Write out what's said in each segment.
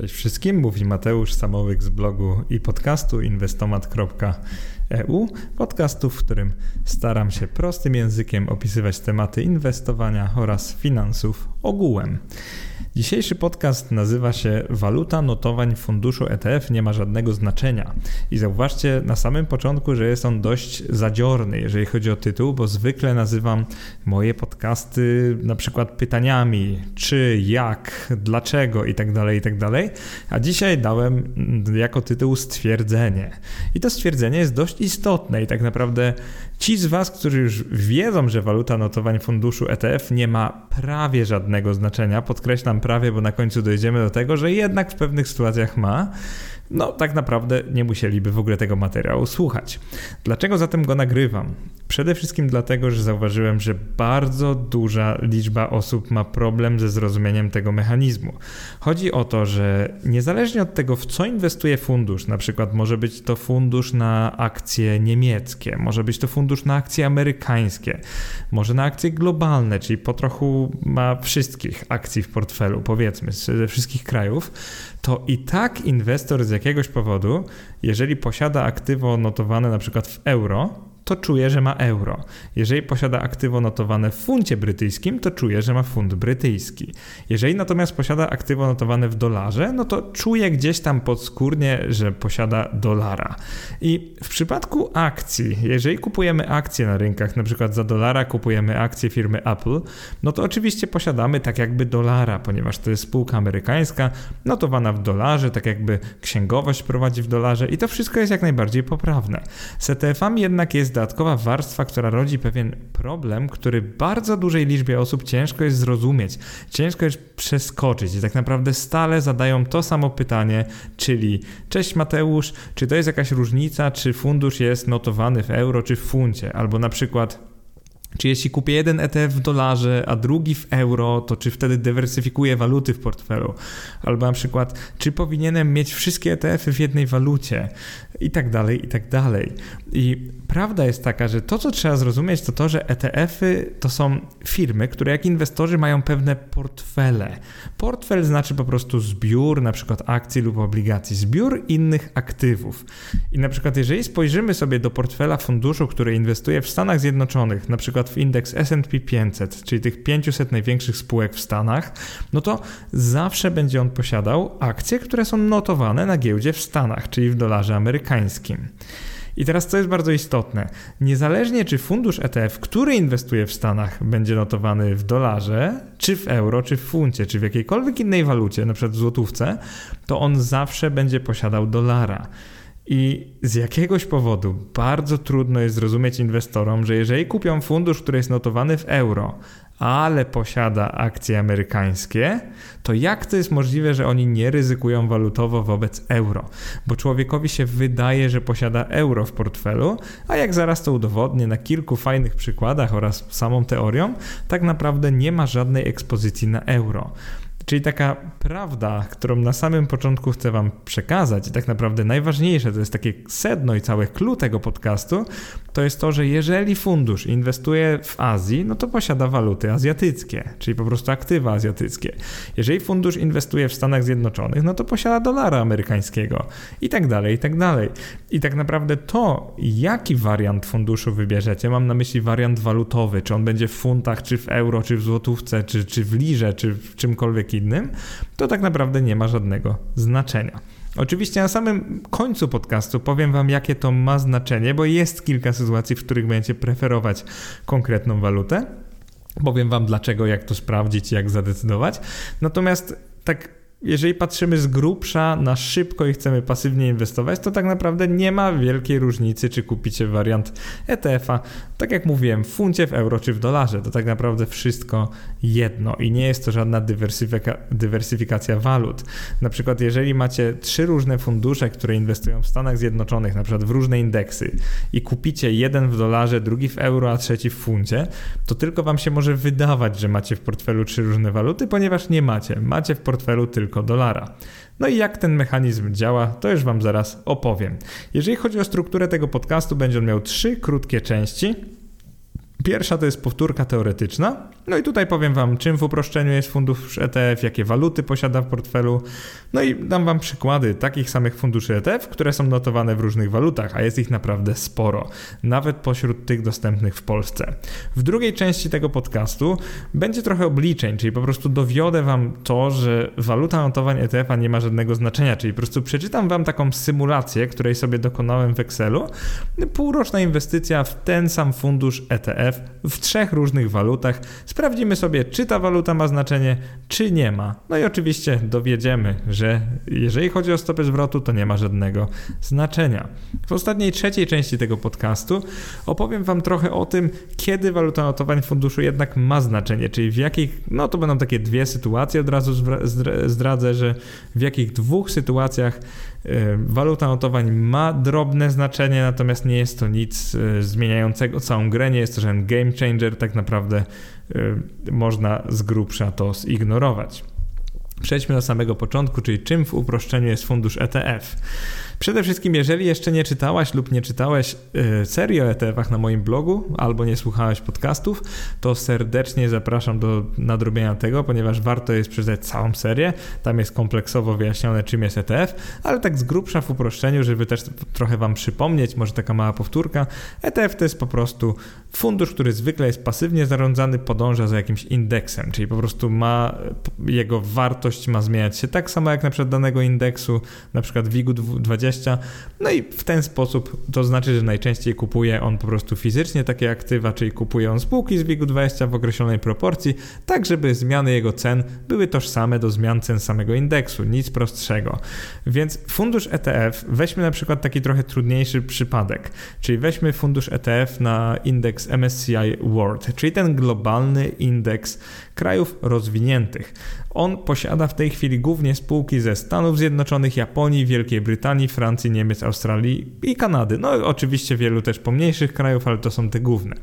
Cześć wszystkim, mówi Mateusz Samowyk z blogu i podcastu inwestomat.eu, podcastu, w którym staram się prostym językiem opisywać tematy inwestowania oraz finansów ogółem. Dzisiejszy podcast nazywa się Waluta notowań funduszu ETF nie ma żadnego znaczenia. I zauważcie na samym początku, że jest on dość zadziorny, jeżeli chodzi o tytuł, bo zwykle nazywam moje podcasty na przykład pytaniami, czy, jak, dlaczego itd., tak itd., tak a dzisiaj dałem jako tytuł stwierdzenie. I to stwierdzenie jest dość istotne i tak naprawdę ci z Was, którzy już wiedzą, że waluta notowań funduszu ETF nie ma prawie żadnego znaczenia, podkreślam prawie, bo na końcu dojdziemy do tego, że jednak w pewnych sytuacjach ma, no tak naprawdę nie musieliby w ogóle tego materiału słuchać. Dlaczego zatem go nagrywam? Przede wszystkim dlatego, że zauważyłem, że bardzo duża liczba osób ma problem ze zrozumieniem tego mechanizmu. Chodzi o to, że niezależnie od tego, w co inwestuje fundusz, na przykład może być to fundusz na akcje niemieckie, może być to fundusz na akcje amerykańskie, może na akcje globalne, czyli po trochu ma wszystkich akcji w portfelu, powiedzmy, ze wszystkich krajów, to i tak inwestor z jakiegoś powodu, jeżeli posiada aktywo notowane na przykład w euro, to czuje, że ma euro. Jeżeli posiada aktywo notowane w funcie brytyjskim, to czuje, że ma funt brytyjski. Jeżeli natomiast posiada aktywo notowane w dolarze, no to czuje gdzieś tam podskórnie, że posiada dolara. I w przypadku akcji, jeżeli kupujemy akcje na rynkach, na przykład za dolara kupujemy akcje firmy Apple, no to oczywiście posiadamy tak jakby dolara, ponieważ to jest spółka amerykańska, notowana w dolarze, tak jakby księgowość prowadzi w dolarze i to wszystko jest jak najbardziej poprawne. Z ETF-ami jednak jest dodatkowa warstwa, która rodzi pewien problem, który bardzo dużej liczbie osób ciężko jest zrozumieć, ciężko jest przeskoczyć i tak naprawdę stale zadają to samo pytanie, czyli cześć Mateusz, czy to jest jakaś różnica, czy fundusz jest notowany w euro, czy w funcie, albo na przykład czy jeśli kupię jeden ETF w dolarze, a drugi w euro, to czy wtedy dywersyfikuję waluty w portfelu? Albo na przykład, czy powinienem mieć wszystkie ETF-y w jednej walucie? I tak dalej, i tak dalej. I prawda jest taka, że to, co trzeba zrozumieć, to to, że ETF-y to są firmy, które jak inwestorzy mają pewne portfele. Portfel znaczy po prostu zbiór na przykład akcji lub obligacji, zbiór innych aktywów. I na przykład jeżeli spojrzymy sobie do portfela funduszu, który inwestuje w Stanach Zjednoczonych, na przykład w indeks S&P 500, czyli tych 500 największych spółek w Stanach, no to zawsze będzie on posiadał akcje, które są notowane na giełdzie w Stanach, czyli w dolarze amerykańskim. I teraz co jest bardzo istotne, niezależnie czy fundusz ETF, który inwestuje w Stanach, będzie notowany w dolarze, czy w euro, czy w funcie, czy w jakiejkolwiek innej walucie, przykład w złotówce, to on zawsze będzie posiadał dolara. I z jakiegoś powodu bardzo trudno jest zrozumieć inwestorom, że jeżeli kupią fundusz, który jest notowany w euro, ale posiada akcje amerykańskie, to jak to jest możliwe, że oni nie ryzykują walutowo wobec euro? Bo człowiekowi się wydaje, że posiada euro w portfelu, a jak zaraz to udowodnię na kilku fajnych przykładach oraz samą teorią, tak naprawdę nie ma żadnej ekspozycji na euro. Czyli taka prawda, którą na samym początku chcę Wam przekazać, i tak naprawdę najważniejsze, to jest takie sedno i całe clue tego podcastu, to jest to, że jeżeli fundusz inwestuje w Azji, no to posiada waluty azjatyckie, czyli po prostu aktywa azjatyckie. Jeżeli fundusz inwestuje w Stanach Zjednoczonych, no to posiada dolara amerykańskiego i tak dalej, i tak dalej. I tak naprawdę to, jaki wariant funduszu wybierzecie, mam na myśli wariant walutowy, czy on będzie w funtach, czy w euro, czy w złotówce, czy, czy w lirze, czy w czymkolwiek innym, to tak naprawdę nie ma żadnego znaczenia. Oczywiście na samym końcu podcastu powiem Wam, jakie to ma znaczenie, bo jest kilka sytuacji, w których będziecie preferować konkretną walutę. Powiem Wam dlaczego, jak to sprawdzić, jak zadecydować. Natomiast tak jeżeli patrzymy z grubsza na szybko i chcemy pasywnie inwestować, to tak naprawdę nie ma wielkiej różnicy, czy kupicie wariant ETF-a, tak jak mówiłem, w funcie, w euro czy w dolarze. To tak naprawdę wszystko jedno i nie jest to żadna dywersyfika dywersyfikacja walut. Na przykład, jeżeli macie trzy różne fundusze, które inwestują w Stanach Zjednoczonych, na przykład w różne indeksy i kupicie jeden w dolarze, drugi w euro, a trzeci w funcie, to tylko wam się może wydawać, że macie w portfelu trzy różne waluty, ponieważ nie macie. Macie w portfelu tylko tylko dolara. No i jak ten mechanizm działa, to już Wam zaraz opowiem. Jeżeli chodzi o strukturę tego podcastu, będzie on miał trzy krótkie części. Pierwsza to jest powtórka teoretyczna, No i tutaj powiem Wam, czym w uproszczeniu jest fundusz ETF, jakie waluty posiada w portfelu. No i dam Wam przykłady takich samych funduszy ETF, które są notowane w różnych walutach, a jest ich naprawdę sporo, nawet pośród tych dostępnych w Polsce. W drugiej części tego podcastu będzie trochę obliczeń, czyli po prostu dowiodę Wam to, że waluta notowań ETF-a nie ma żadnego znaczenia, czyli po prostu przeczytam Wam taką symulację, której sobie dokonałem w Excelu. Półroczna inwestycja w ten sam fundusz ETF w trzech różnych walutach. Sprawdzimy sobie, czy ta waluta ma znaczenie, czy nie ma. No i oczywiście dowiedziemy, że jeżeli chodzi o stopę zwrotu, to nie ma żadnego znaczenia. W ostatniej trzeciej części tego podcastu opowiem Wam trochę o tym, kiedy waluta notowań funduszu jednak ma znaczenie, czyli w jakich, no to będą takie dwie sytuacje, od razu zdradzę, że w jakich dwóch sytuacjach waluta notowań ma drobne znaczenie, natomiast nie jest to nic e, zmieniającego całą grę, nie jest to żaden game changer, tak naprawdę e, można z grubsza to zignorować. Przejdźmy do samego początku, czyli czym w uproszczeniu jest fundusz ETF. Przede wszystkim, jeżeli jeszcze nie czytałaś lub nie czytałeś yy, serii o ETF-ach na moim blogu albo nie słuchałeś podcastów, to serdecznie zapraszam do nadrobienia tego, ponieważ warto jest przeczytać całą serię. Tam jest kompleksowo wyjaśnione, czym jest ETF, ale tak z grubsza w uproszczeniu, żeby też trochę Wam przypomnieć, może taka mała powtórka. ETF to jest po prostu fundusz, który zwykle jest pasywnie zarządzany, podąża za jakimś indeksem, czyli po prostu ma jego wartość ma zmieniać się tak samo jak na przykład danego indeksu, na przykład WIG 20 20. No i w ten sposób to znaczy, że najczęściej kupuje on po prostu fizycznie takie aktywa, czyli kupuje on spółki z WIG-20 w określonej proporcji, tak żeby zmiany jego cen były tożsame do zmian cen samego indeksu, nic prostszego. Więc fundusz ETF, weźmy na przykład taki trochę trudniejszy przypadek, czyli weźmy fundusz ETF na indeks MSCI World, czyli ten globalny indeks krajów rozwiniętych. On posiada w tej chwili głównie spółki ze Stanów Zjednoczonych, Japonii, Wielkiej Brytanii, Francji, Niemiec, Australii i Kanady. No oczywiście wielu też pomniejszych krajów, ale to są te główne.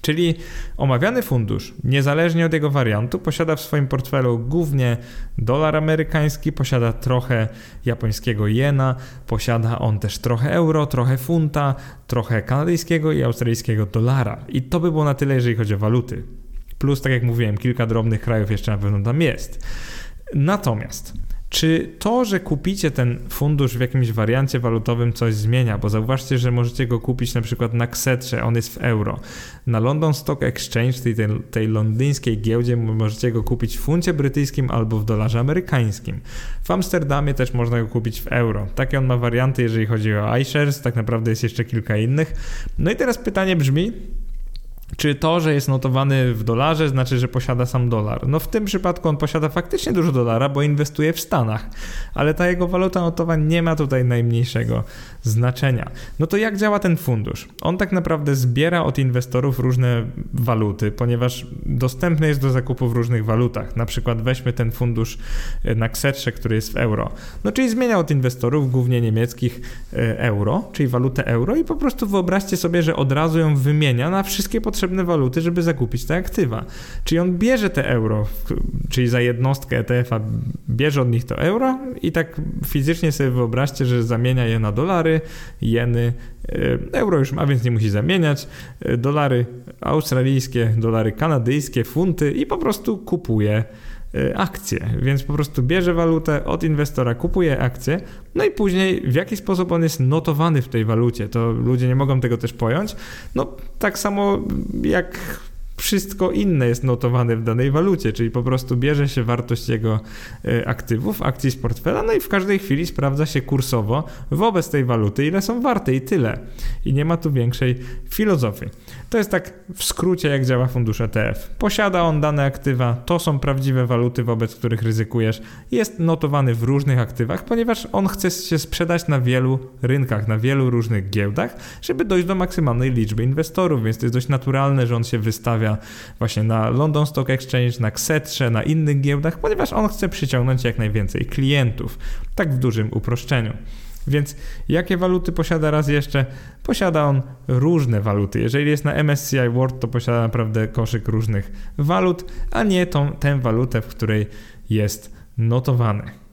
Czyli omawiany fundusz, niezależnie od jego wariantu, posiada w swoim portfelu głównie dolar amerykański, posiada trochę japońskiego jena, posiada on też trochę euro, trochę funta, trochę kanadyjskiego i australijskiego dolara. I to by było na tyle, jeżeli chodzi o waluty. Plus, tak jak mówiłem, kilka drobnych krajów jeszcze na pewno tam jest. Natomiast czy to, że kupicie ten fundusz w jakimś wariancie walutowym coś zmienia? Bo zauważcie, że możecie go kupić na przykład na Ksetrze, on jest w euro. Na London Stock Exchange, tej, tej, tej londyńskiej giełdzie, możecie go kupić w funcie brytyjskim albo w dolarze amerykańskim. W Amsterdamie też można go kupić w euro. Takie on ma warianty, jeżeli chodzi o iShares, tak naprawdę jest jeszcze kilka innych. No i teraz pytanie brzmi, czy to, że jest notowany w dolarze, znaczy, że posiada sam dolar? No w tym przypadku on posiada faktycznie dużo dolara, bo inwestuje w Stanach, ale ta jego waluta notowań nie ma tutaj najmniejszego znaczenia. No to jak działa ten fundusz? On tak naprawdę zbiera od inwestorów różne waluty, ponieważ dostępny jest do zakupu w różnych walutach. Na przykład weźmy ten fundusz e, na Ksetrze, który jest w euro. No czyli zmienia od inwestorów, głównie niemieckich, e, euro, czyli walutę euro i po prostu wyobraźcie sobie, że od razu ją wymienia na wszystkie potrzeby potrzebne waluty, żeby zakupić te aktywa. Czyli on bierze te euro, czyli za jednostkę ETF-a bierze od nich to euro i tak fizycznie sobie wyobraźcie, że zamienia je na dolary, jeny, e, euro już ma, więc nie musi zamieniać, e, dolary australijskie, dolary kanadyjskie, funty i po prostu kupuje akcje, więc po prostu bierze walutę od inwestora, kupuje akcje, no i później w jaki sposób on jest notowany w tej walucie, to ludzie nie mogą tego też pojąć. No tak samo jak wszystko inne jest notowane w danej walucie, czyli po prostu bierze się wartość jego e, aktywów, akcji z portfela, no i w każdej chwili sprawdza się kursowo wobec tej waluty, ile są warte i tyle. I nie ma tu większej filozofii. To jest tak w skrócie, jak działa fundusz ETF. Posiada on dane aktywa, to są prawdziwe waluty, wobec których ryzykujesz. Jest notowany w różnych aktywach, ponieważ on chce się sprzedać na wielu rynkach, na wielu różnych giełdach, żeby dojść do maksymalnej liczby inwestorów, więc to jest dość naturalne, że on się wystawia właśnie na London Stock Exchange, na Ksetrze, na innych giełdach, ponieważ on chce przyciągnąć jak najwięcej klientów. Tak w dużym uproszczeniu. Więc jakie waluty posiada raz jeszcze? Posiada on różne waluty. Jeżeli jest na MSCI World, to posiada naprawdę koszyk różnych walut, a nie tą, tę walutę, w której jest notowany.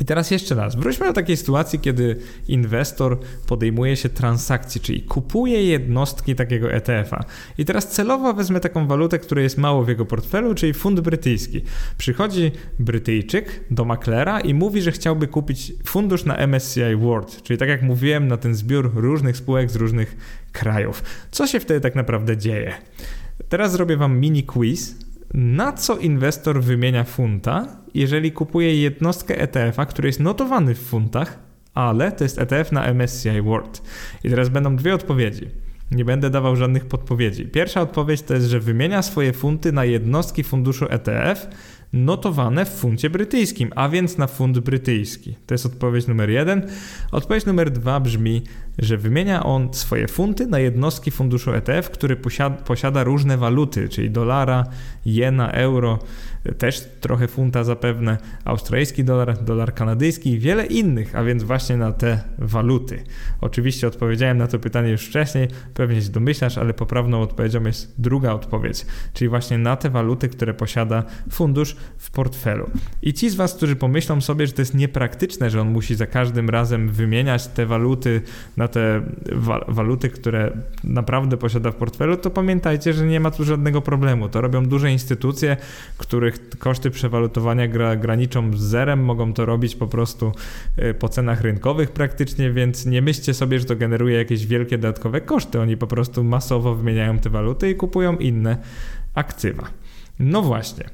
I teraz jeszcze raz, wróćmy do takiej sytuacji, kiedy inwestor podejmuje się transakcji, czyli kupuje jednostki takiego ETF-a. I teraz celowo wezmę taką walutę, która jest mało w jego portfelu, czyli fund brytyjski. Przychodzi Brytyjczyk do maklera i mówi, że chciałby kupić fundusz na MSCI World, czyli tak jak mówiłem, na ten zbiór różnych spółek z różnych krajów. Co się wtedy tak naprawdę dzieje? Teraz zrobię wam mini quiz, na co inwestor wymienia funta, jeżeli kupuje jednostkę ETF-a, który jest notowany w funtach, ale to jest ETF na MSCI World. I teraz będą dwie odpowiedzi. Nie będę dawał żadnych podpowiedzi. Pierwsza odpowiedź to jest, że wymienia swoje funty na jednostki funduszu ETF notowane w funcie brytyjskim, a więc na fund brytyjski. To jest odpowiedź numer jeden. Odpowiedź numer dwa brzmi, że wymienia on swoje funty na jednostki funduszu ETF, który posiada, posiada różne waluty, czyli dolara, jena, euro, też trochę funta zapewne, australijski dolar, dolar kanadyjski i wiele innych, a więc właśnie na te waluty. Oczywiście odpowiedziałem na to pytanie już wcześniej, pewnie się domyślasz, ale poprawną odpowiedzią jest druga odpowiedź, czyli właśnie na te waluty, które posiada fundusz w portfelu. I ci z Was, którzy pomyślą sobie, że to jest niepraktyczne, że on musi za każdym razem wymieniać te waluty na te wa waluty, które naprawdę posiada w portfelu, to pamiętajcie, że nie ma tu żadnego problemu. To robią duże instytucje, których koszty przewalutowania gra graniczą z zerem, mogą to robić po prostu y, po cenach rynkowych praktycznie, więc nie myślcie sobie, że to generuje jakieś wielkie dodatkowe koszty. Oni po prostu masowo wymieniają te waluty i kupują inne aktywa. No właśnie.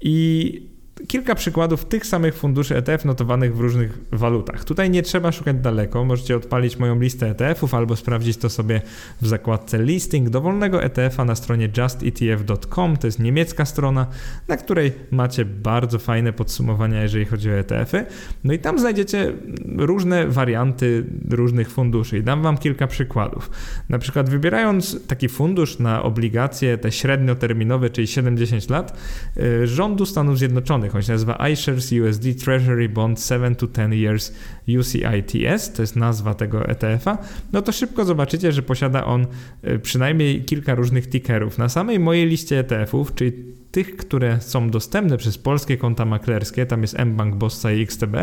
I kilka przykładów tych samych funduszy ETF notowanych w różnych walutach. Tutaj nie trzeba szukać daleko, możecie odpalić moją listę ETF-ów albo sprawdzić to sobie w zakładce listing dowolnego ETF-a na stronie justetf.com, to jest niemiecka strona, na której macie bardzo fajne podsumowania, jeżeli chodzi o ETF-y. No i tam znajdziecie różne warianty różnych funduszy i dam wam kilka przykładów. Na przykład wybierając taki fundusz na obligacje te średnioterminowe, czyli 70 lat, y, rządu Stanów Zjednoczonych on się nazywa iShares USD Treasury Bond 7 to 10 Years UCITS, to jest nazwa tego ETF-a, no to szybko zobaczycie, że posiada on y, przynajmniej kilka różnych tickerów. Na samej mojej liście ETF-ów, czyli tych, które są dostępne przez polskie konta maklerskie, tam jest mBank, Bossa i XTB,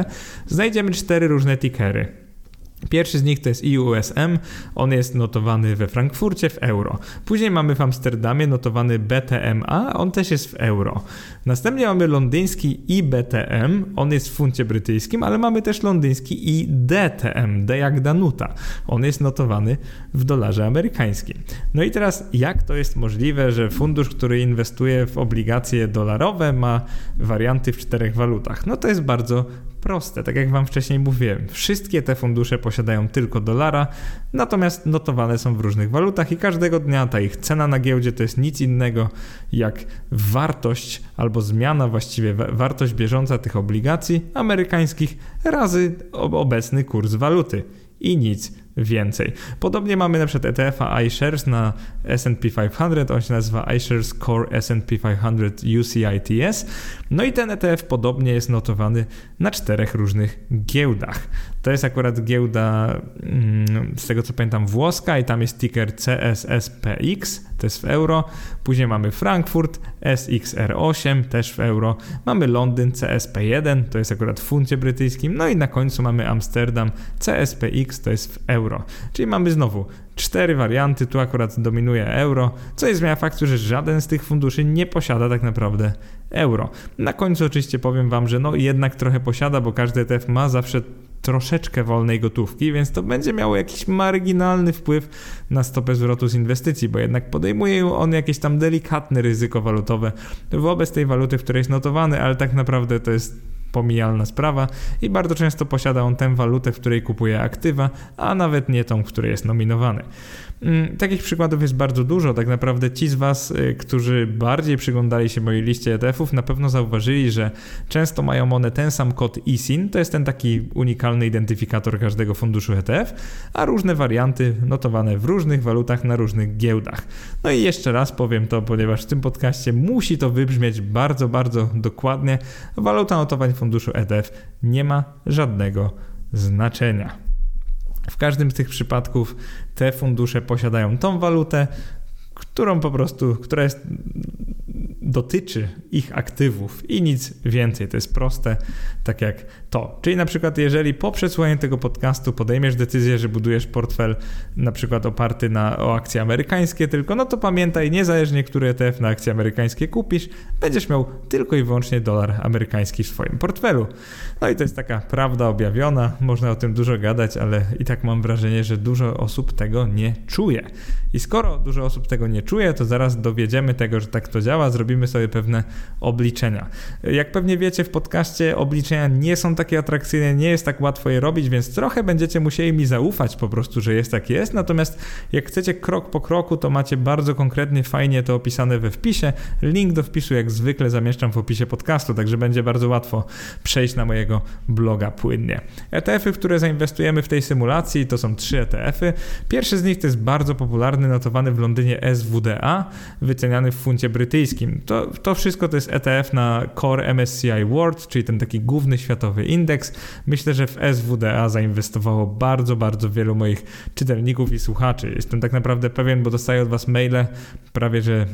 znajdziemy cztery różne tickery. Pierwszy z nich to jest IUSM, on jest notowany we Frankfurcie w euro. Później mamy w Amsterdamie notowany BTMA, on też jest w euro. Następnie mamy londyński IBTM, on jest w funcie brytyjskim, ale mamy też londyński IDTM, D jak Danuta. On jest notowany w dolarze amerykańskim. No i teraz jak to jest możliwe, że fundusz, który inwestuje w obligacje dolarowe ma warianty w czterech walutach? No to jest bardzo proste, tak jak Wam wcześniej mówiłem. Wszystkie te fundusze posiadają tylko dolara, natomiast notowane są w różnych walutach i każdego dnia ta ich cena na giełdzie to jest nic innego jak wartość albo zmiana właściwie, wartość bieżąca tych obligacji amerykańskich razy obecny kurs waluty i nic więcej. Podobnie mamy na przykład ETF-a iShares na S&P 500, on się nazywa iShares Core S&P 500 UCITS. No i ten ETF podobnie jest notowany na czterech różnych giełdach. To jest akurat giełda, mm, z tego co pamiętam, włoska i tam jest ticker CSSPX, to jest w euro. Później mamy Frankfurt SXR8, też w euro. Mamy Londyn CSP1, to jest akurat w funcie brytyjskim. No i na końcu mamy Amsterdam CSPX, to jest w euro. Czyli mamy znowu cztery warianty, tu akurat dominuje euro, co jest zmiana faktu, że żaden z tych funduszy nie posiada tak naprawdę euro. Na końcu oczywiście powiem Wam, że no jednak trochę posiada, bo każdy ETF ma zawsze troszeczkę wolnej gotówki, więc to będzie miało jakiś marginalny wpływ na stopę zwrotu z inwestycji, bo jednak podejmuje on jakieś tam delikatne ryzyko walutowe wobec tej waluty, w której jest notowany, ale tak naprawdę to jest pomijalna sprawa i bardzo często posiada on tę walutę, w której kupuje aktywa, a nawet nie tą, w której jest nominowany. Mm, takich przykładów jest bardzo dużo. Tak naprawdę ci z Was, y, którzy bardziej przyglądali się mojej liście ETF-ów, na pewno zauważyli, że często mają one ten sam kod ISIN, to jest ten taki unikalny identyfikator każdego funduszu ETF, a różne warianty notowane w różnych walutach na różnych giełdach. No i jeszcze raz powiem to, ponieważ w tym podcaście musi to wybrzmieć bardzo, bardzo dokładnie. Waluta notowań funduszu ETF nie ma żadnego znaczenia. W każdym z tych przypadków te fundusze posiadają tą walutę, którą po prostu, która jest, dotyczy ich aktywów i nic więcej. To jest proste, tak jak to. Czyli na przykład, jeżeli po przesłuchaniu tego podcastu podejmiesz decyzję, że budujesz portfel na przykład oparty na, o akcje amerykańskie tylko, no to pamiętaj, niezależnie który ETF na akcje amerykańskie kupisz, będziesz miał tylko i wyłącznie dolar amerykański w swoim portfelu. No i to jest taka prawda objawiona, można o tym dużo gadać, ale i tak mam wrażenie, że dużo osób tego nie czuje. I skoro dużo osób tego nie czuje, to zaraz dowiedziemy tego, że tak to działa, zrobimy sobie pewne obliczenia. Jak pewnie wiecie, w podcaście obliczenia nie są takie atrakcyjne, nie jest tak łatwo je robić, więc trochę będziecie musieli mi zaufać po prostu, że jest tak jest. Natomiast jak chcecie krok po kroku, to macie bardzo konkretnie, fajnie to opisane we wpisie. Link do wpisu jak zwykle zamieszczam w opisie podcastu, także będzie bardzo łatwo przejść na mojego bloga płynnie. ETF-y, w które zainwestujemy w tej symulacji, to są trzy ETF-y. Pierwszy z nich to jest bardzo popularny, notowany w Londynie SWDA, wyceniany w funcie brytyjskim. To, to wszystko to jest ETF na Core MSCI World, czyli ten taki główny światowy indeks. Myślę, że w SWDA zainwestowało bardzo, bardzo wielu moich czytelników i słuchaczy. Jestem tak naprawdę pewien, bo dostaję od Was maile prawie że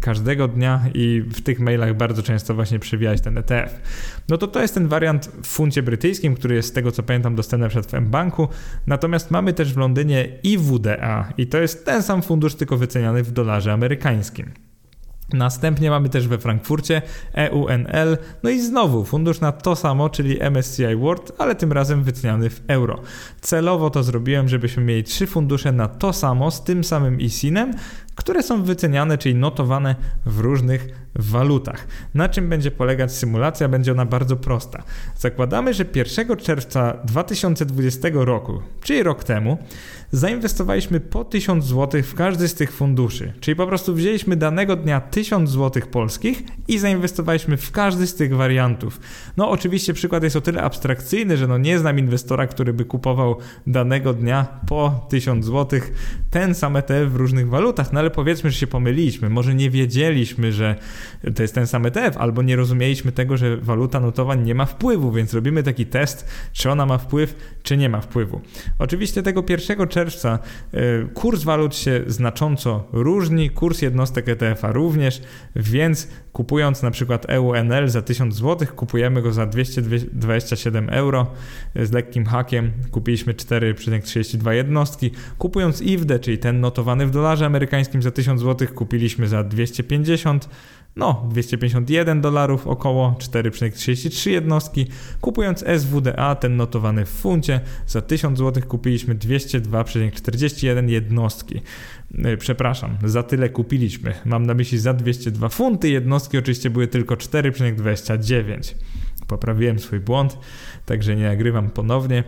każdego dnia i w tych mailach bardzo często właśnie przewijać ten ETF. No to to jest ten wariant w funcie brytyjskim, który jest z tego co pamiętam dostępny przed w M-Banku. Natomiast mamy też w Londynie IWDA i to jest ten sam fundusz, tylko wyceniany w dolarze amerykańskim. Następnie mamy też we Frankfurcie EUNL, no i znowu fundusz na to samo, czyli MSCI World, ale tym razem wyceniany w euro. Celowo to zrobiłem, żebyśmy mieli trzy fundusze na to samo, z tym samym ISIN-em, które są wyceniane, czyli notowane w różnych walutach. Na czym będzie polegać symulacja? Będzie ona bardzo prosta. Zakładamy, że 1 czerwca 2020 roku, czyli rok temu, zainwestowaliśmy po 1000 zł w każdy z tych funduszy. Czyli po prostu wzięliśmy danego dnia 1000 zł polskich i zainwestowaliśmy w każdy z tych wariantów. No oczywiście przykład jest o tyle abstrakcyjny, że no nie znam inwestora, który by kupował danego dnia po 1000 zł ten sam ETF w różnych walutach, no ale powiedzmy, że się pomyliliśmy. Może nie wiedzieliśmy, że to jest ten sam ETF, albo nie rozumieliśmy tego, że waluta notowań nie ma wpływu, więc robimy taki test, czy ona ma wpływ, czy nie ma wpływu. Oczywiście tego 1 czerwca y, kurs walut się znacząco różni, kurs jednostek ETF-a również, więc kupując na przykład EUNL za 1000 zł, kupujemy go za 227 euro z lekkim hakiem, kupiliśmy 4,32 jednostki, kupując IWD, czyli ten notowany w dolarze amerykańskim za 1000 zł, kupiliśmy za 250 no 251 dolarów około 4,33 jednostki. Kupując SWDA, ten notowany w funcie, za 1000 zł kupiliśmy 202,41 jednostki. Y, przepraszam, za tyle kupiliśmy. Mam na myśli za 202 funty, jednostki oczywiście były tylko 4,29. Poprawiłem swój błąd, także nie nagrywam ponownie.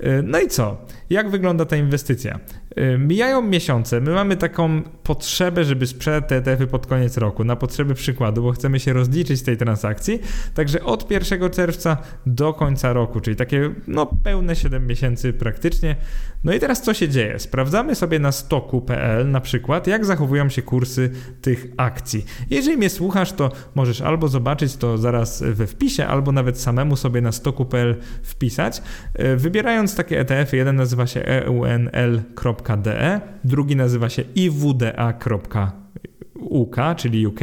Y, no i co? Jak wygląda ta inwestycja? Y, mijają miesiące, my mamy taką potrzebę, żeby sprzedać te ETF-y pod koniec roku, na potrzeby przykładu, bo chcemy się rozliczyć z tej transakcji, także od 1 czerwca do końca roku, czyli takie no pełne 7 miesięcy praktycznie. No i teraz co się dzieje? Sprawdzamy sobie na stoku.pl na przykład, jak zachowują się kursy tych akcji. Jeżeli mnie słuchasz, to możesz albo zobaczyć to zaraz we wpisie, albo nawet samemu sobie na stoku.pl wpisać, y, wybierając takie ETF-y, jeden nazywa się eunl.com www.uk.de, drugi nazywa się iwda.uk, czyli UK,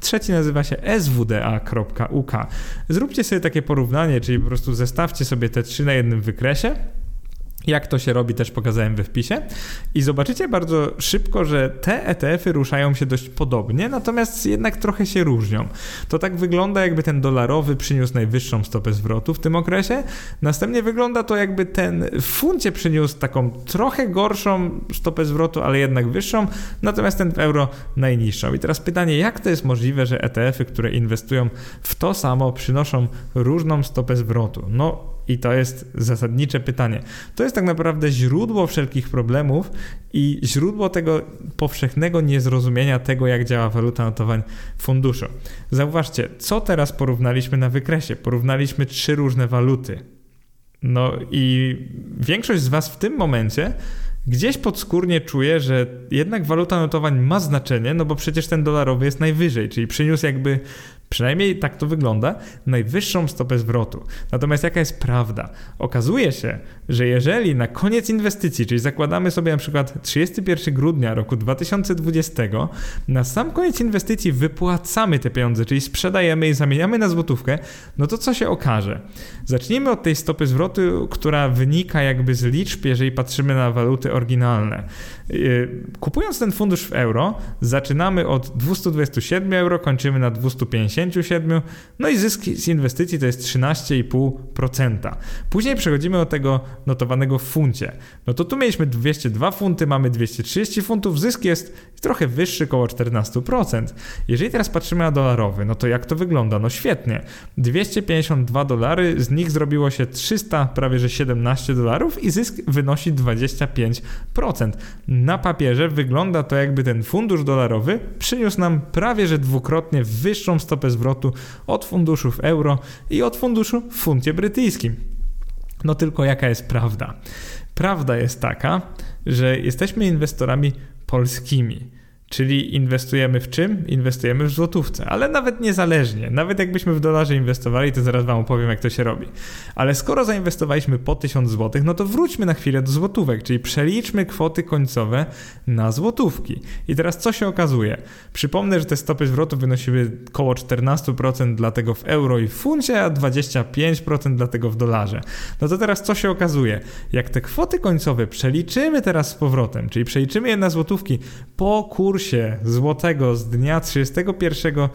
trzeci nazywa się swda.uk. Zróbcie sobie takie porównanie, czyli po prostu zestawcie sobie te trzy na jednym wykresie jak to się robi, też pokazałem we wpisie. I zobaczycie bardzo szybko, że te ETF-y ruszają się dość podobnie, natomiast jednak trochę się różnią. To tak wygląda, jakby ten dolarowy przyniósł najwyższą stopę zwrotu w tym okresie. Następnie wygląda to, jakby ten w funcie przyniósł taką trochę gorszą stopę zwrotu, ale jednak wyższą, natomiast ten w euro najniższą. I teraz pytanie, jak to jest możliwe, że ETF-y, które inwestują w to samo, przynoszą różną stopę zwrotu? No, i to jest zasadnicze pytanie. To jest tak naprawdę źródło wszelkich problemów i źródło tego powszechnego niezrozumienia tego, jak działa waluta notowań funduszu. Zauważcie, co teraz porównaliśmy na wykresie? Porównaliśmy trzy różne waluty. No i większość z Was w tym momencie gdzieś podskórnie czuje, że jednak waluta notowań ma znaczenie, no bo przecież ten dolarowy jest najwyżej, czyli przyniósł jakby Przynajmniej tak to wygląda, najwyższą stopę zwrotu. Natomiast jaka jest prawda? Okazuje się, że jeżeli na koniec inwestycji, czyli zakładamy sobie na przykład 31 grudnia roku 2020, na sam koniec inwestycji wypłacamy te pieniądze, czyli sprzedajemy i zamieniamy na złotówkę, no to co się okaże? Zacznijmy od tej stopy zwrotu, która wynika jakby z liczb, jeżeli patrzymy na waluty oryginalne. Yy, kupując ten fundusz w euro, zaczynamy od 227 euro, kończymy na 257, no i zysk z inwestycji to jest 13,5%. Później przechodzimy do tego notowanego w funcie. No to tu mieliśmy 202 funty, mamy 230 funtów, zysk jest trochę wyższy, około 14%. Jeżeli teraz patrzymy na dolarowy, no to jak to wygląda? No świetnie. 252 dolary, z nich zrobiło się 300, prawie że 17 dolarów i zysk wynosi 25%. Na papierze wygląda to jakby ten fundusz dolarowy przyniósł nam prawie że dwukrotnie wyższą stopę zwrotu od funduszu w euro i od funduszu w funcie brytyjskim. No tylko jaka jest prawda? Prawda jest taka, że jesteśmy inwestorami polskimi. Czyli inwestujemy w czym? Inwestujemy w złotówce, ale nawet niezależnie. Nawet jakbyśmy w dolarze inwestowali, to zaraz Wam opowiem, jak to się robi. Ale skoro zainwestowaliśmy po 1000 zł, no to wróćmy na chwilę do złotówek, czyli przeliczmy kwoty końcowe na złotówki. I teraz co się okazuje? Przypomnę, że te stopy zwrotu wynosiły około 14% dlatego w euro i w funcie, a 25% dlatego w dolarze. No to teraz co się okazuje? Jak te kwoty końcowe przeliczymy teraz z powrotem, czyli przeliczymy je na złotówki po kursie kursie złotego z dnia 31 e,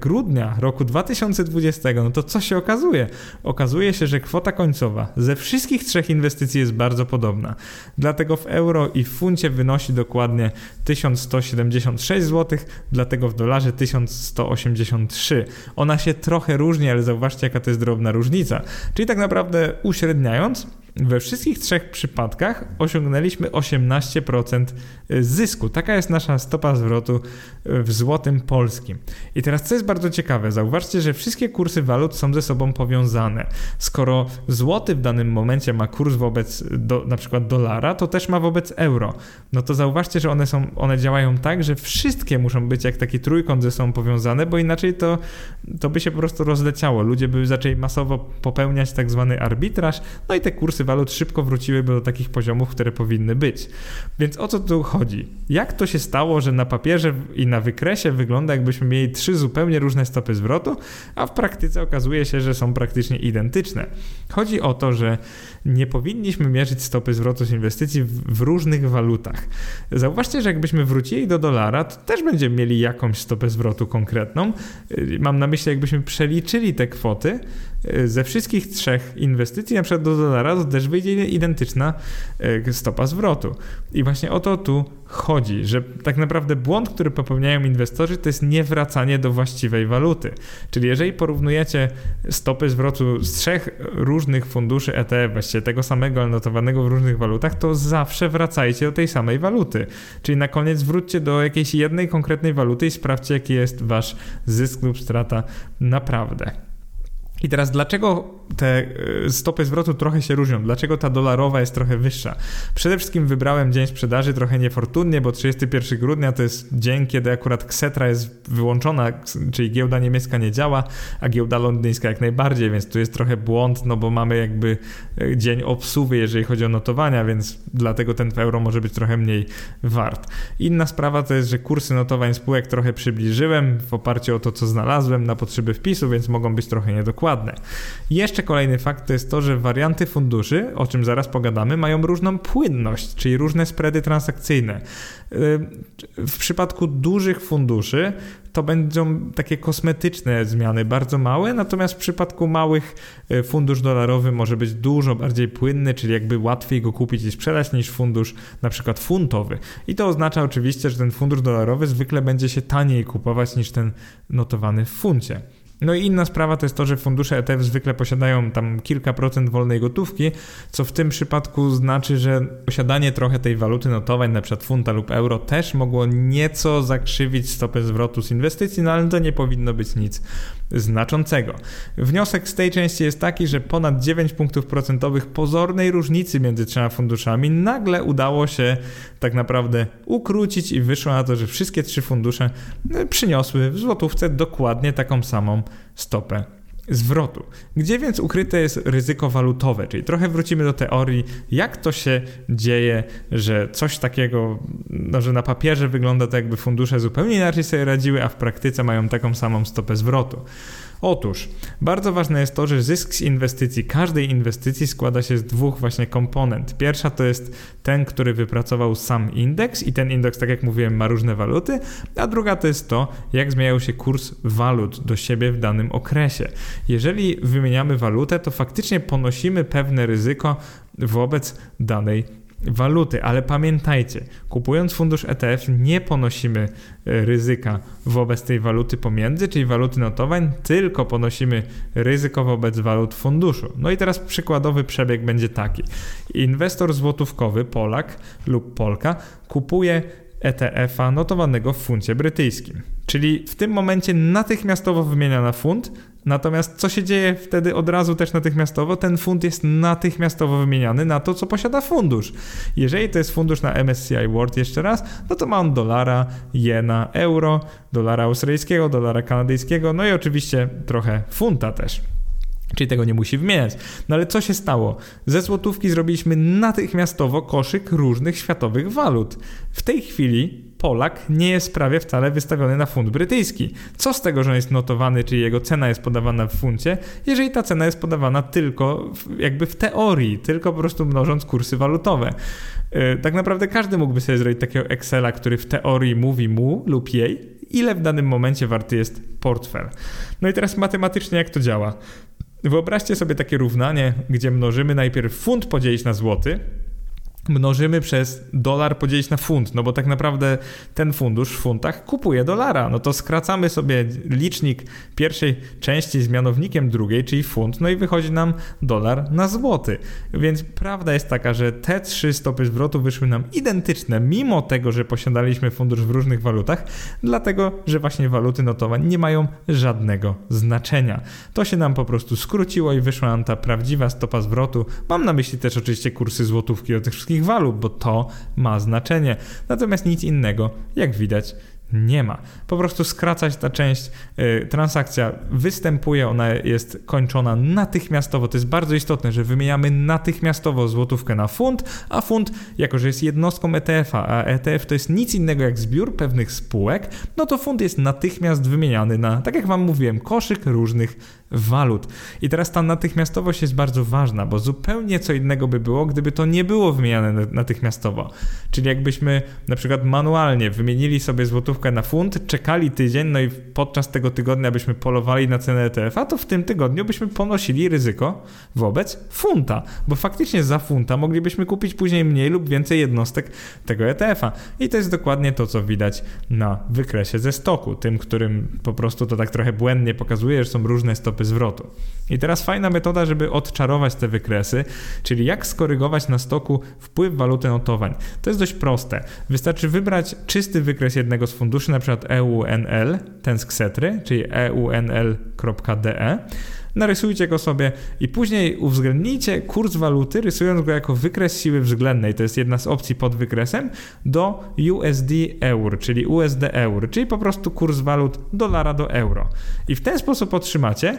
grudnia roku 2020, no to co się okazuje? Okazuje się, że kwota końcowa ze wszystkich trzech inwestycji jest bardzo podobna. Dlatego w euro i w funcie wynosi dokładnie 1176 zł, dlatego w dolarze 1183. Ona się trochę różni, ale zauważcie jaka to jest drobna różnica. Czyli tak naprawdę uśredniając, we wszystkich trzech przypadkach osiągnęliśmy 18% zysku. Taka jest nasza stopa zwrotu w złotym polskim. I teraz co jest bardzo ciekawe, zauważcie, że wszystkie kursy walut są ze sobą powiązane. Skoro złoty w danym momencie ma kurs wobec do, na przykład dolara, to też ma wobec euro. No to zauważcie, że one, są, one działają tak, że wszystkie muszą być jak taki trójkąt ze sobą powiązane, bo inaczej to, to by się po prostu rozleciało. Ludzie by zaczęli masowo popełniać tak zwany arbitraż, no i te kursy walut szybko wróciłyby do takich poziomów, które powinny być. Więc o co tu chodzi? Jak to się stało, że na papierze i na wykresie wygląda jakbyśmy mieli trzy zupełnie różne stopy zwrotu, a w praktyce okazuje się, że są praktycznie identyczne? Chodzi o to, że nie powinniśmy mierzyć stopy zwrotu z inwestycji w, w różnych walutach. Zauważcie, że jakbyśmy wrócili do dolara, to też będziemy mieli jakąś stopę zwrotu konkretną. Mam na myśli, jakbyśmy przeliczyli te kwoty y, ze wszystkich trzech inwestycji, na przykład do dolara, to też wyjdzie identyczna y, stopa zwrotu. I właśnie o to tu chodzi, że tak naprawdę błąd, który popełniają inwestorzy, to jest niewracanie do właściwej waluty. Czyli jeżeli porównujecie stopy zwrotu z trzech różnych funduszy ETF, właściwie tego samego, ale notowanego w różnych walutach, to zawsze wracajcie do tej samej waluty. Czyli na koniec wróćcie do jakiejś jednej konkretnej waluty i sprawdźcie, jaki jest wasz zysk lub strata naprawdę. I teraz dlaczego te e, stopy zwrotu trochę się różnią? Dlaczego ta dolarowa jest trochę wyższa? Przede wszystkim wybrałem dzień sprzedaży trochę niefortunnie, bo 31 grudnia to jest dzień, kiedy akurat Ksetra jest wyłączona, czyli giełda niemiecka nie działa, a giełda londyńska jak najbardziej, więc tu jest trochę błąd, no bo mamy jakby e, dzień obsuwy, jeżeli chodzi o notowania, więc dlatego ten euro może być trochę mniej wart. Inna sprawa to jest, że kursy notowań spółek trochę przybliżyłem w oparciu o to, co znalazłem na potrzeby wpisu, więc mogą być trochę niedokładne ładne. Jeszcze kolejny fakt to jest to, że warianty funduszy, o czym zaraz pogadamy, mają różną płynność, czyli różne spready transakcyjne. W przypadku dużych funduszy to będą takie kosmetyczne zmiany, bardzo małe, natomiast w przypadku małych y, fundusz dolarowy może być dużo bardziej płynny, czyli jakby łatwiej go kupić i sprzedać niż fundusz na przykład funtowy. I to oznacza oczywiście, że ten fundusz dolarowy zwykle będzie się taniej kupować niż ten notowany w funcie. No i inna sprawa to jest to, że fundusze ETF zwykle posiadają tam kilka procent wolnej gotówki, co w tym przypadku znaczy, że posiadanie trochę tej waluty notowań, przykład funta lub euro, też mogło nieco zakrzywić stopę zwrotu z inwestycji, no ale to nie powinno być nic znaczącego. Wniosek z tej części jest taki, że ponad 9 punktów procentowych pozornej różnicy między trzema funduszami nagle udało się tak naprawdę ukrócić i wyszło na to, że wszystkie trzy fundusze e, przyniosły w złotówce dokładnie taką samą stopę zwrotu. Gdzie więc ukryte jest ryzyko walutowe? Czyli trochę wrócimy do teorii, jak to się dzieje, że coś takiego, no, że na papierze wygląda to jakby fundusze zupełnie inaczej sobie radziły, a w praktyce mają taką samą stopę zwrotu. Otóż bardzo ważne jest to, że zysk z inwestycji, każdej inwestycji składa się z dwóch właśnie komponent. Pierwsza to jest ten, który wypracował sam indeks i ten indeks, tak jak mówiłem, ma różne waluty, a druga to jest to, jak zmieniał się kurs walut do siebie w danym okresie. Jeżeli wymieniamy walutę, to faktycznie ponosimy pewne ryzyko wobec danej waluty, ale pamiętajcie, kupując fundusz ETF nie ponosimy e, ryzyka wobec tej waluty pomiędzy, czyli waluty notowań, tylko ponosimy ryzyko wobec walut funduszu. No i teraz przykładowy przebieg będzie taki. Inwestor złotówkowy, Polak lub Polka, kupuje ETF-a notowanego w funcie brytyjskim. Czyli w tym momencie natychmiastowo wymienia na funt, natomiast co się dzieje wtedy od razu też natychmiastowo? Ten fund jest natychmiastowo wymieniany na to, co posiada fundusz. Jeżeli to jest fundusz na MSCI World jeszcze raz, no to ma on dolara, jena, euro, dolara australijskiego, dolara kanadyjskiego, no i oczywiście trochę funta też. Czyli tego nie musi wymieniać. No ale co się stało? Ze złotówki zrobiliśmy natychmiastowo koszyk różnych światowych walut. W tej chwili Polak nie jest prawie wcale wystawiony na funt brytyjski. Co z tego, że on jest notowany, czyli jego cena jest podawana w funcie, jeżeli ta cena jest podawana tylko w, jakby w teorii, tylko po prostu mnożąc kursy walutowe. Yy, tak naprawdę każdy mógłby sobie zrobić takiego Excela, który w teorii mówi mu lub jej, ile w danym momencie warty jest portfel. No i teraz matematycznie jak to działa? Wyobraźcie sobie takie równanie, gdzie mnożymy najpierw funt podzielić na złoty, mnożymy przez dolar podzielić na funt, no bo tak naprawdę ten fundusz w funtach kupuje dolara. No to skracamy sobie licznik pierwszej części z mianownikiem drugiej, czyli funt, no i wychodzi nam dolar na złoty. Więc prawda jest taka, że te trzy stopy zwrotu wyszły nam identyczne, mimo tego, że posiadaliśmy fundusz w różnych walutach, dlatego, że właśnie waluty notowań nie mają żadnego znaczenia. To się nam po prostu skróciło i wyszła nam ta prawdziwa stopa zwrotu. Mam na myśli też oczywiście kursy złotówki o tych wszystkich wszystkich walut, bo to ma znaczenie. Natomiast nic innego, jak widać, nie ma. Po prostu skracać ta część, y, transakcja występuje, ona jest kończona natychmiastowo. To jest bardzo istotne, że wymieniamy natychmiastowo złotówkę na funt, a funt, jako że jest jednostką ETF-a, a ETF to jest nic innego jak zbiór pewnych spółek, no to funt jest natychmiast wymieniany na, tak jak Wam mówiłem, koszyk różnych walut. I teraz ta natychmiastowość jest bardzo ważna, bo zupełnie co innego by było, gdyby to nie było wymieniane natychmiastowo. Czyli jakbyśmy na przykład manualnie wymienili sobie złotówkę na funt, czekali tydzień, no i podczas tego tygodnia byśmy polowali na cenę ETF-a, to w tym tygodniu byśmy ponosili ryzyko wobec funta, bo faktycznie za funta moglibyśmy kupić później mniej lub więcej jednostek tego ETF-a. I to jest dokładnie to, co widać na wykresie ze stoku, tym, którym po prostu to tak trochę błędnie pokazuje, że są różne stopy stopy zwrotu. I teraz fajna metoda, żeby odczarować te wykresy, czyli jak skorygować na stoku wpływ waluty notowań. To jest dość proste. Wystarczy wybrać czysty wykres jednego z funduszy, przykład EUNL, ten z Ksetry, czyli eunl.de narysujcie go sobie i później uwzględnijcie kurs waluty, rysując go jako wykres siły względnej, to jest jedna z opcji pod wykresem, do USD eur, czyli USD eur, czyli po prostu kurs walut dolara do euro. I w ten sposób otrzymacie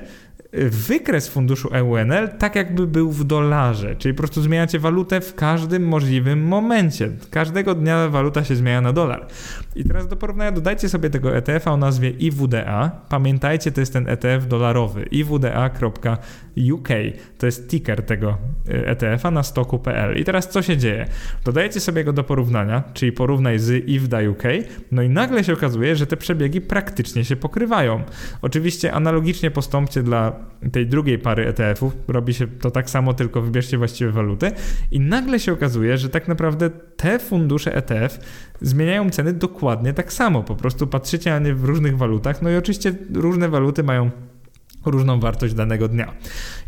wykres funduszu EUNL tak jakby był w dolarze, czyli po prostu zmieniacie walutę w każdym możliwym momencie. Każdego dnia waluta się zmienia na dolar. I teraz do porównania dodajcie sobie tego ETF-a o nazwie IWDA. Pamiętajcie, to jest ten ETF dolarowy iwda.uk. To jest ticker tego y, ETF-a na stoku.pl. I teraz co się dzieje? Dodajecie sobie go do porównania, czyli porównaj z IWDA UK, no i nagle się okazuje, że te przebiegi praktycznie się pokrywają. Oczywiście analogicznie postąpcie dla tej drugiej pary ETF-ów, robi się to tak samo, tylko wybierzcie właściwe waluty i nagle się okazuje, że tak naprawdę te fundusze ETF zmieniają ceny dokładnie tak samo. Po prostu patrzycie na nie w różnych walutach, no i oczywiście różne waluty mają różną wartość danego dnia.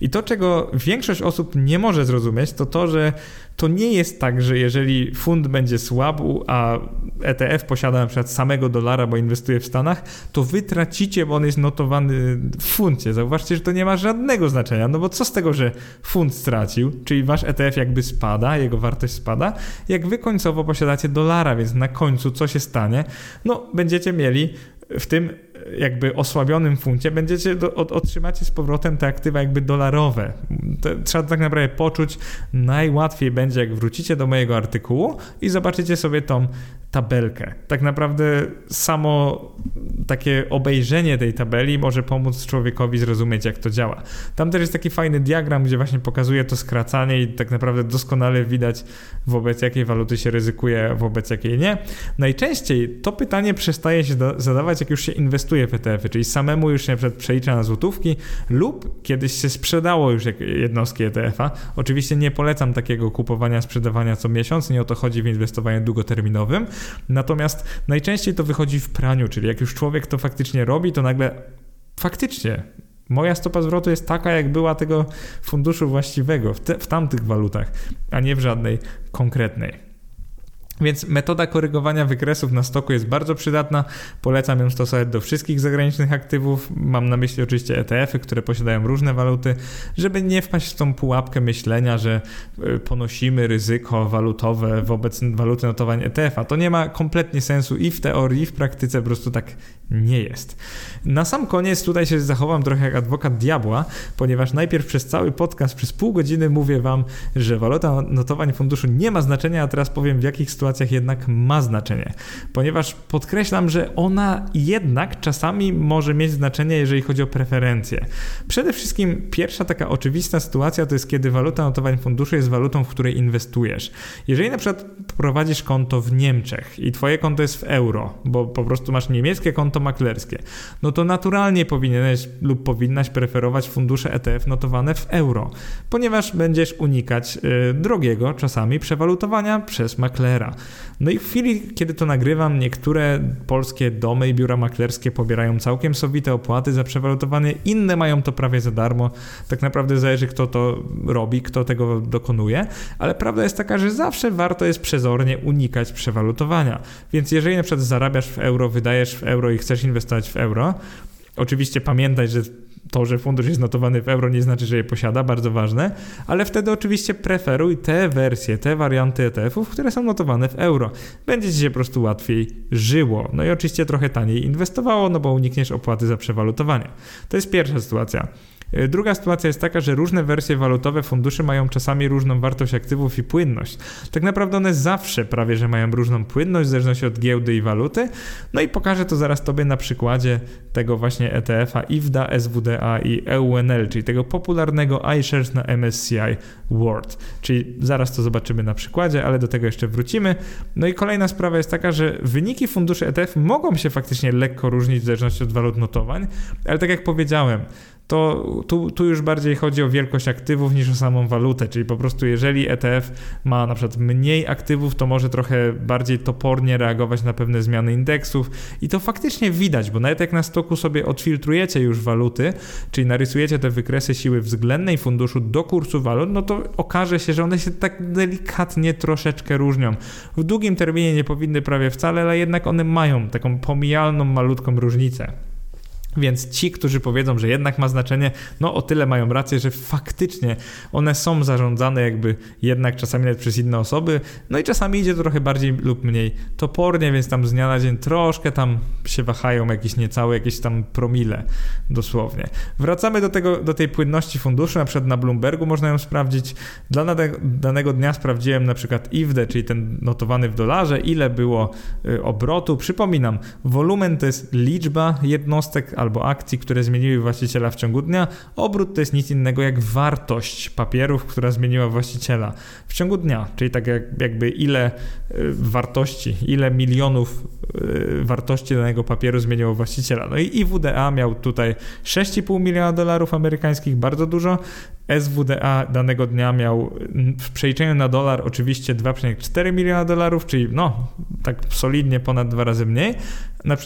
I to, czego większość osób nie może zrozumieć, to to, że to nie jest tak, że jeżeli fund będzie słabł, a ETF posiada na przykład samego dolara, bo inwestuje w Stanach, to wy tracicie, bo on jest notowany w funcie. Zauważcie, że to nie ma żadnego znaczenia, no bo co z tego, że fund stracił, czyli wasz ETF jakby spada, jego wartość spada, jak wy końcowo posiadacie dolara, więc na końcu co się stanie? No, będziecie mieli w tym jakby osłabionym funcie będziecie do, otrzymacie z powrotem te aktywa jakby dolarowe. To trzeba tak naprawdę poczuć. Najłatwiej będzie, jak wrócicie do mojego artykułu i zobaczycie sobie tą tabelkę. Tak naprawdę samo takie obejrzenie tej tabeli może pomóc człowiekowi zrozumieć, jak to działa. Tam też jest taki fajny diagram, gdzie właśnie pokazuje to skracanie i tak naprawdę doskonale widać, wobec jakiej waluty się ryzykuje, wobec jakiej nie. Najczęściej to pytanie przestaje się zadawać, jak już się inwestuje w ETF-y, czyli samemu już się na przelicza na złotówki lub kiedyś się sprzedało już jednostki ETF-a. Oczywiście nie polecam takiego kupowania, sprzedawania co miesiąc, nie o to chodzi w inwestowaniu długoterminowym, Natomiast najczęściej to wychodzi w praniu, czyli jak już człowiek to faktycznie robi, to nagle faktycznie moja stopa zwrotu jest taka, jak była tego funduszu właściwego w, te, w tamtych walutach, a nie w żadnej konkretnej. Więc metoda korygowania wykresów na stoku jest bardzo przydatna. Polecam ją stosować do wszystkich zagranicznych aktywów. Mam na myśli oczywiście ETF-y, które posiadają różne waluty, żeby nie wpaść w tą pułapkę myślenia, że y, ponosimy ryzyko walutowe wobec waluty notowań ETF-a. To nie ma kompletnie sensu i w teorii, i w praktyce po prostu tak nie jest. Na sam koniec tutaj się zachowam trochę jak adwokat diabła, ponieważ najpierw przez cały podcast, przez pół godziny mówię wam, że waluta notowań funduszu nie ma znaczenia, a teraz powiem w jakich sytuacjach sytuacjach jednak ma znaczenie, ponieważ podkreślam, że ona jednak czasami może mieć znaczenie, jeżeli chodzi o preferencje. Przede wszystkim pierwsza taka oczywista sytuacja to jest, kiedy waluta notowań funduszu jest walutą, w której inwestujesz. Jeżeli na przykład prowadzisz konto w Niemczech i twoje konto jest w euro, bo po prostu masz niemieckie konto maklerskie, no to naturalnie powinieneś lub powinnaś preferować fundusze ETF notowane w euro, ponieważ będziesz unikać y, drogiego czasami przewalutowania przez maklera. No i w chwili, kiedy to nagrywam, niektóre polskie domy i biura maklerskie pobierają całkiem sowite opłaty za przewalutowanie, inne mają to prawie za darmo. Tak naprawdę zależy, kto to robi, kto tego dokonuje, ale prawda jest taka, że zawsze warto jest przezornie unikać przewalutowania. Więc jeżeli na przykład zarabiasz w euro, wydajesz w euro i chcesz inwestować w euro, Oczywiście pamiętaj, że to, że fundusz jest notowany w euro nie znaczy, że je posiada, bardzo ważne, ale wtedy oczywiście preferuj te wersje, te warianty ETF-ów, które są notowane w euro. Będzie ci się po prostu łatwiej żyło. No i oczywiście trochę taniej inwestowało, no bo unikniesz opłaty za przewalutowanie. To jest pierwsza sytuacja. E, druga sytuacja jest taka, że różne wersje walutowe funduszy mają czasami różną wartość aktywów i płynność. Tak naprawdę one zawsze prawie, że mają różną płynność w zależności od giełdy i waluty. No i pokażę to zaraz Tobie na przykładzie tego właśnie ETF-a IFDA, SWDA i EUNL, czyli tego popularnego iShares na MSCI World. Czyli zaraz to zobaczymy na przykładzie, ale do tego jeszcze wrócimy. No i kolejna sprawa jest taka, że wyniki funduszy ETF mogą się faktycznie lekko różnić w zależności od walut notowań, ale tak jak powiedziałem, to tu, tu już bardziej chodzi o wielkość aktywów niż o samą walutę, czyli po prostu jeżeli ETF ma na przykład mniej aktywów, to może trochę bardziej topornie reagować na pewne zmiany indeksów i to faktycznie widać, bo nawet jak na stoku sobie odfiltrujecie już waluty, czyli narysujecie te wykresy siły względnej funduszu do kursu walut, no to okaże się, że one się tak delikatnie troszeczkę różnią. W długim terminie nie powinny prawie wcale, ale jednak one mają taką pomijalną, malutką różnicę. Więc ci, którzy powiedzą, że jednak ma znaczenie, no o tyle mają rację, że faktycznie one są zarządzane jakby jednak czasami nawet przez inne osoby, no i czasami idzie to trochę bardziej lub mniej topornie, więc tam z dnia na dzień troszkę tam się wahają jakieś niecałe, jakieś tam promile dosłownie. Wracamy do, tego, do tej płynności funduszu, na przykład na Bloombergu można ją sprawdzić. Dla danego dnia sprawdziłem na przykład IWD, czyli ten notowany w dolarze, ile było y, obrotu. Przypominam, wolumen to jest liczba jednostek, albo akcji, które zmieniły właściciela w ciągu dnia. Obrót to jest nic innego jak wartość papierów, która zmieniła właściciela w ciągu dnia, czyli tak jak, jakby ile y, wartości, ile milionów y, wartości danego papieru zmieniło właściciela. No i IWDA miał tutaj 6,5 miliona dolarów amerykańskich, bardzo dużo. SWDA danego dnia miał w przeliczeniu na dolar oczywiście 2,4 miliona dolarów, czyli no tak solidnie ponad dwa razy mniej.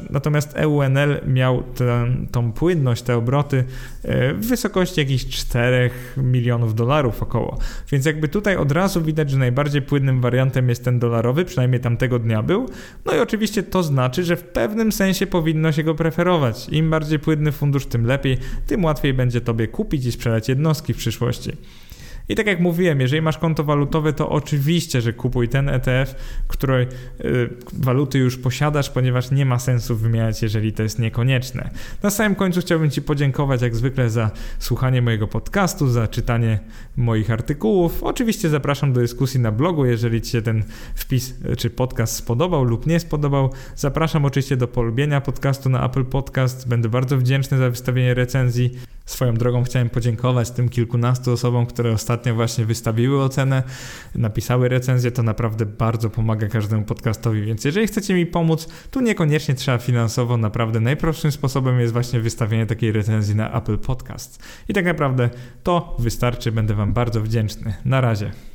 Natomiast EUNL miał ten, tą płynność, te obroty e, w wysokości jakichś 4 milionów dolarów około. Więc jakby tutaj od razu widać, że najbardziej płynnym wariantem jest ten dolarowy, przynajmniej tamtego dnia był. No i oczywiście to znaczy, że w pewnym sensie powinno się go preferować. Im bardziej płynny fundusz, tym lepiej, tym łatwiej będzie tobie kupić i sprzedać jednostki w przyszłości. I tak jak mówiłem, jeżeli masz konto walutowe, to oczywiście, że kupuj ten ETF, której y, waluty już posiadasz, ponieważ nie ma sensu wymieniać, jeżeli to jest niekonieczne. Na samym końcu chciałbym Ci podziękować jak zwykle za słuchanie mojego podcastu, za czytanie moich artykułów. Oczywiście zapraszam do dyskusji na blogu, jeżeli Ci się ten wpis czy podcast spodobał lub nie spodobał. Zapraszam oczywiście do polubienia podcastu na Apple Podcast. Będę bardzo wdzięczny za wystawienie recenzji. Swoją drogą chciałem podziękować tym kilkunastu osobom, które ostatnio właśnie wystawiły ocenę, napisały recenzję. To naprawdę bardzo pomaga każdemu podcastowi, więc jeżeli chcecie mi pomóc, tu niekoniecznie trzeba finansowo. Naprawdę najprostszym sposobem jest właśnie wystawienie takiej recenzji na Apple Podcast. I tak naprawdę to wystarczy. Będę Wam bardzo wdzięczny. Na razie.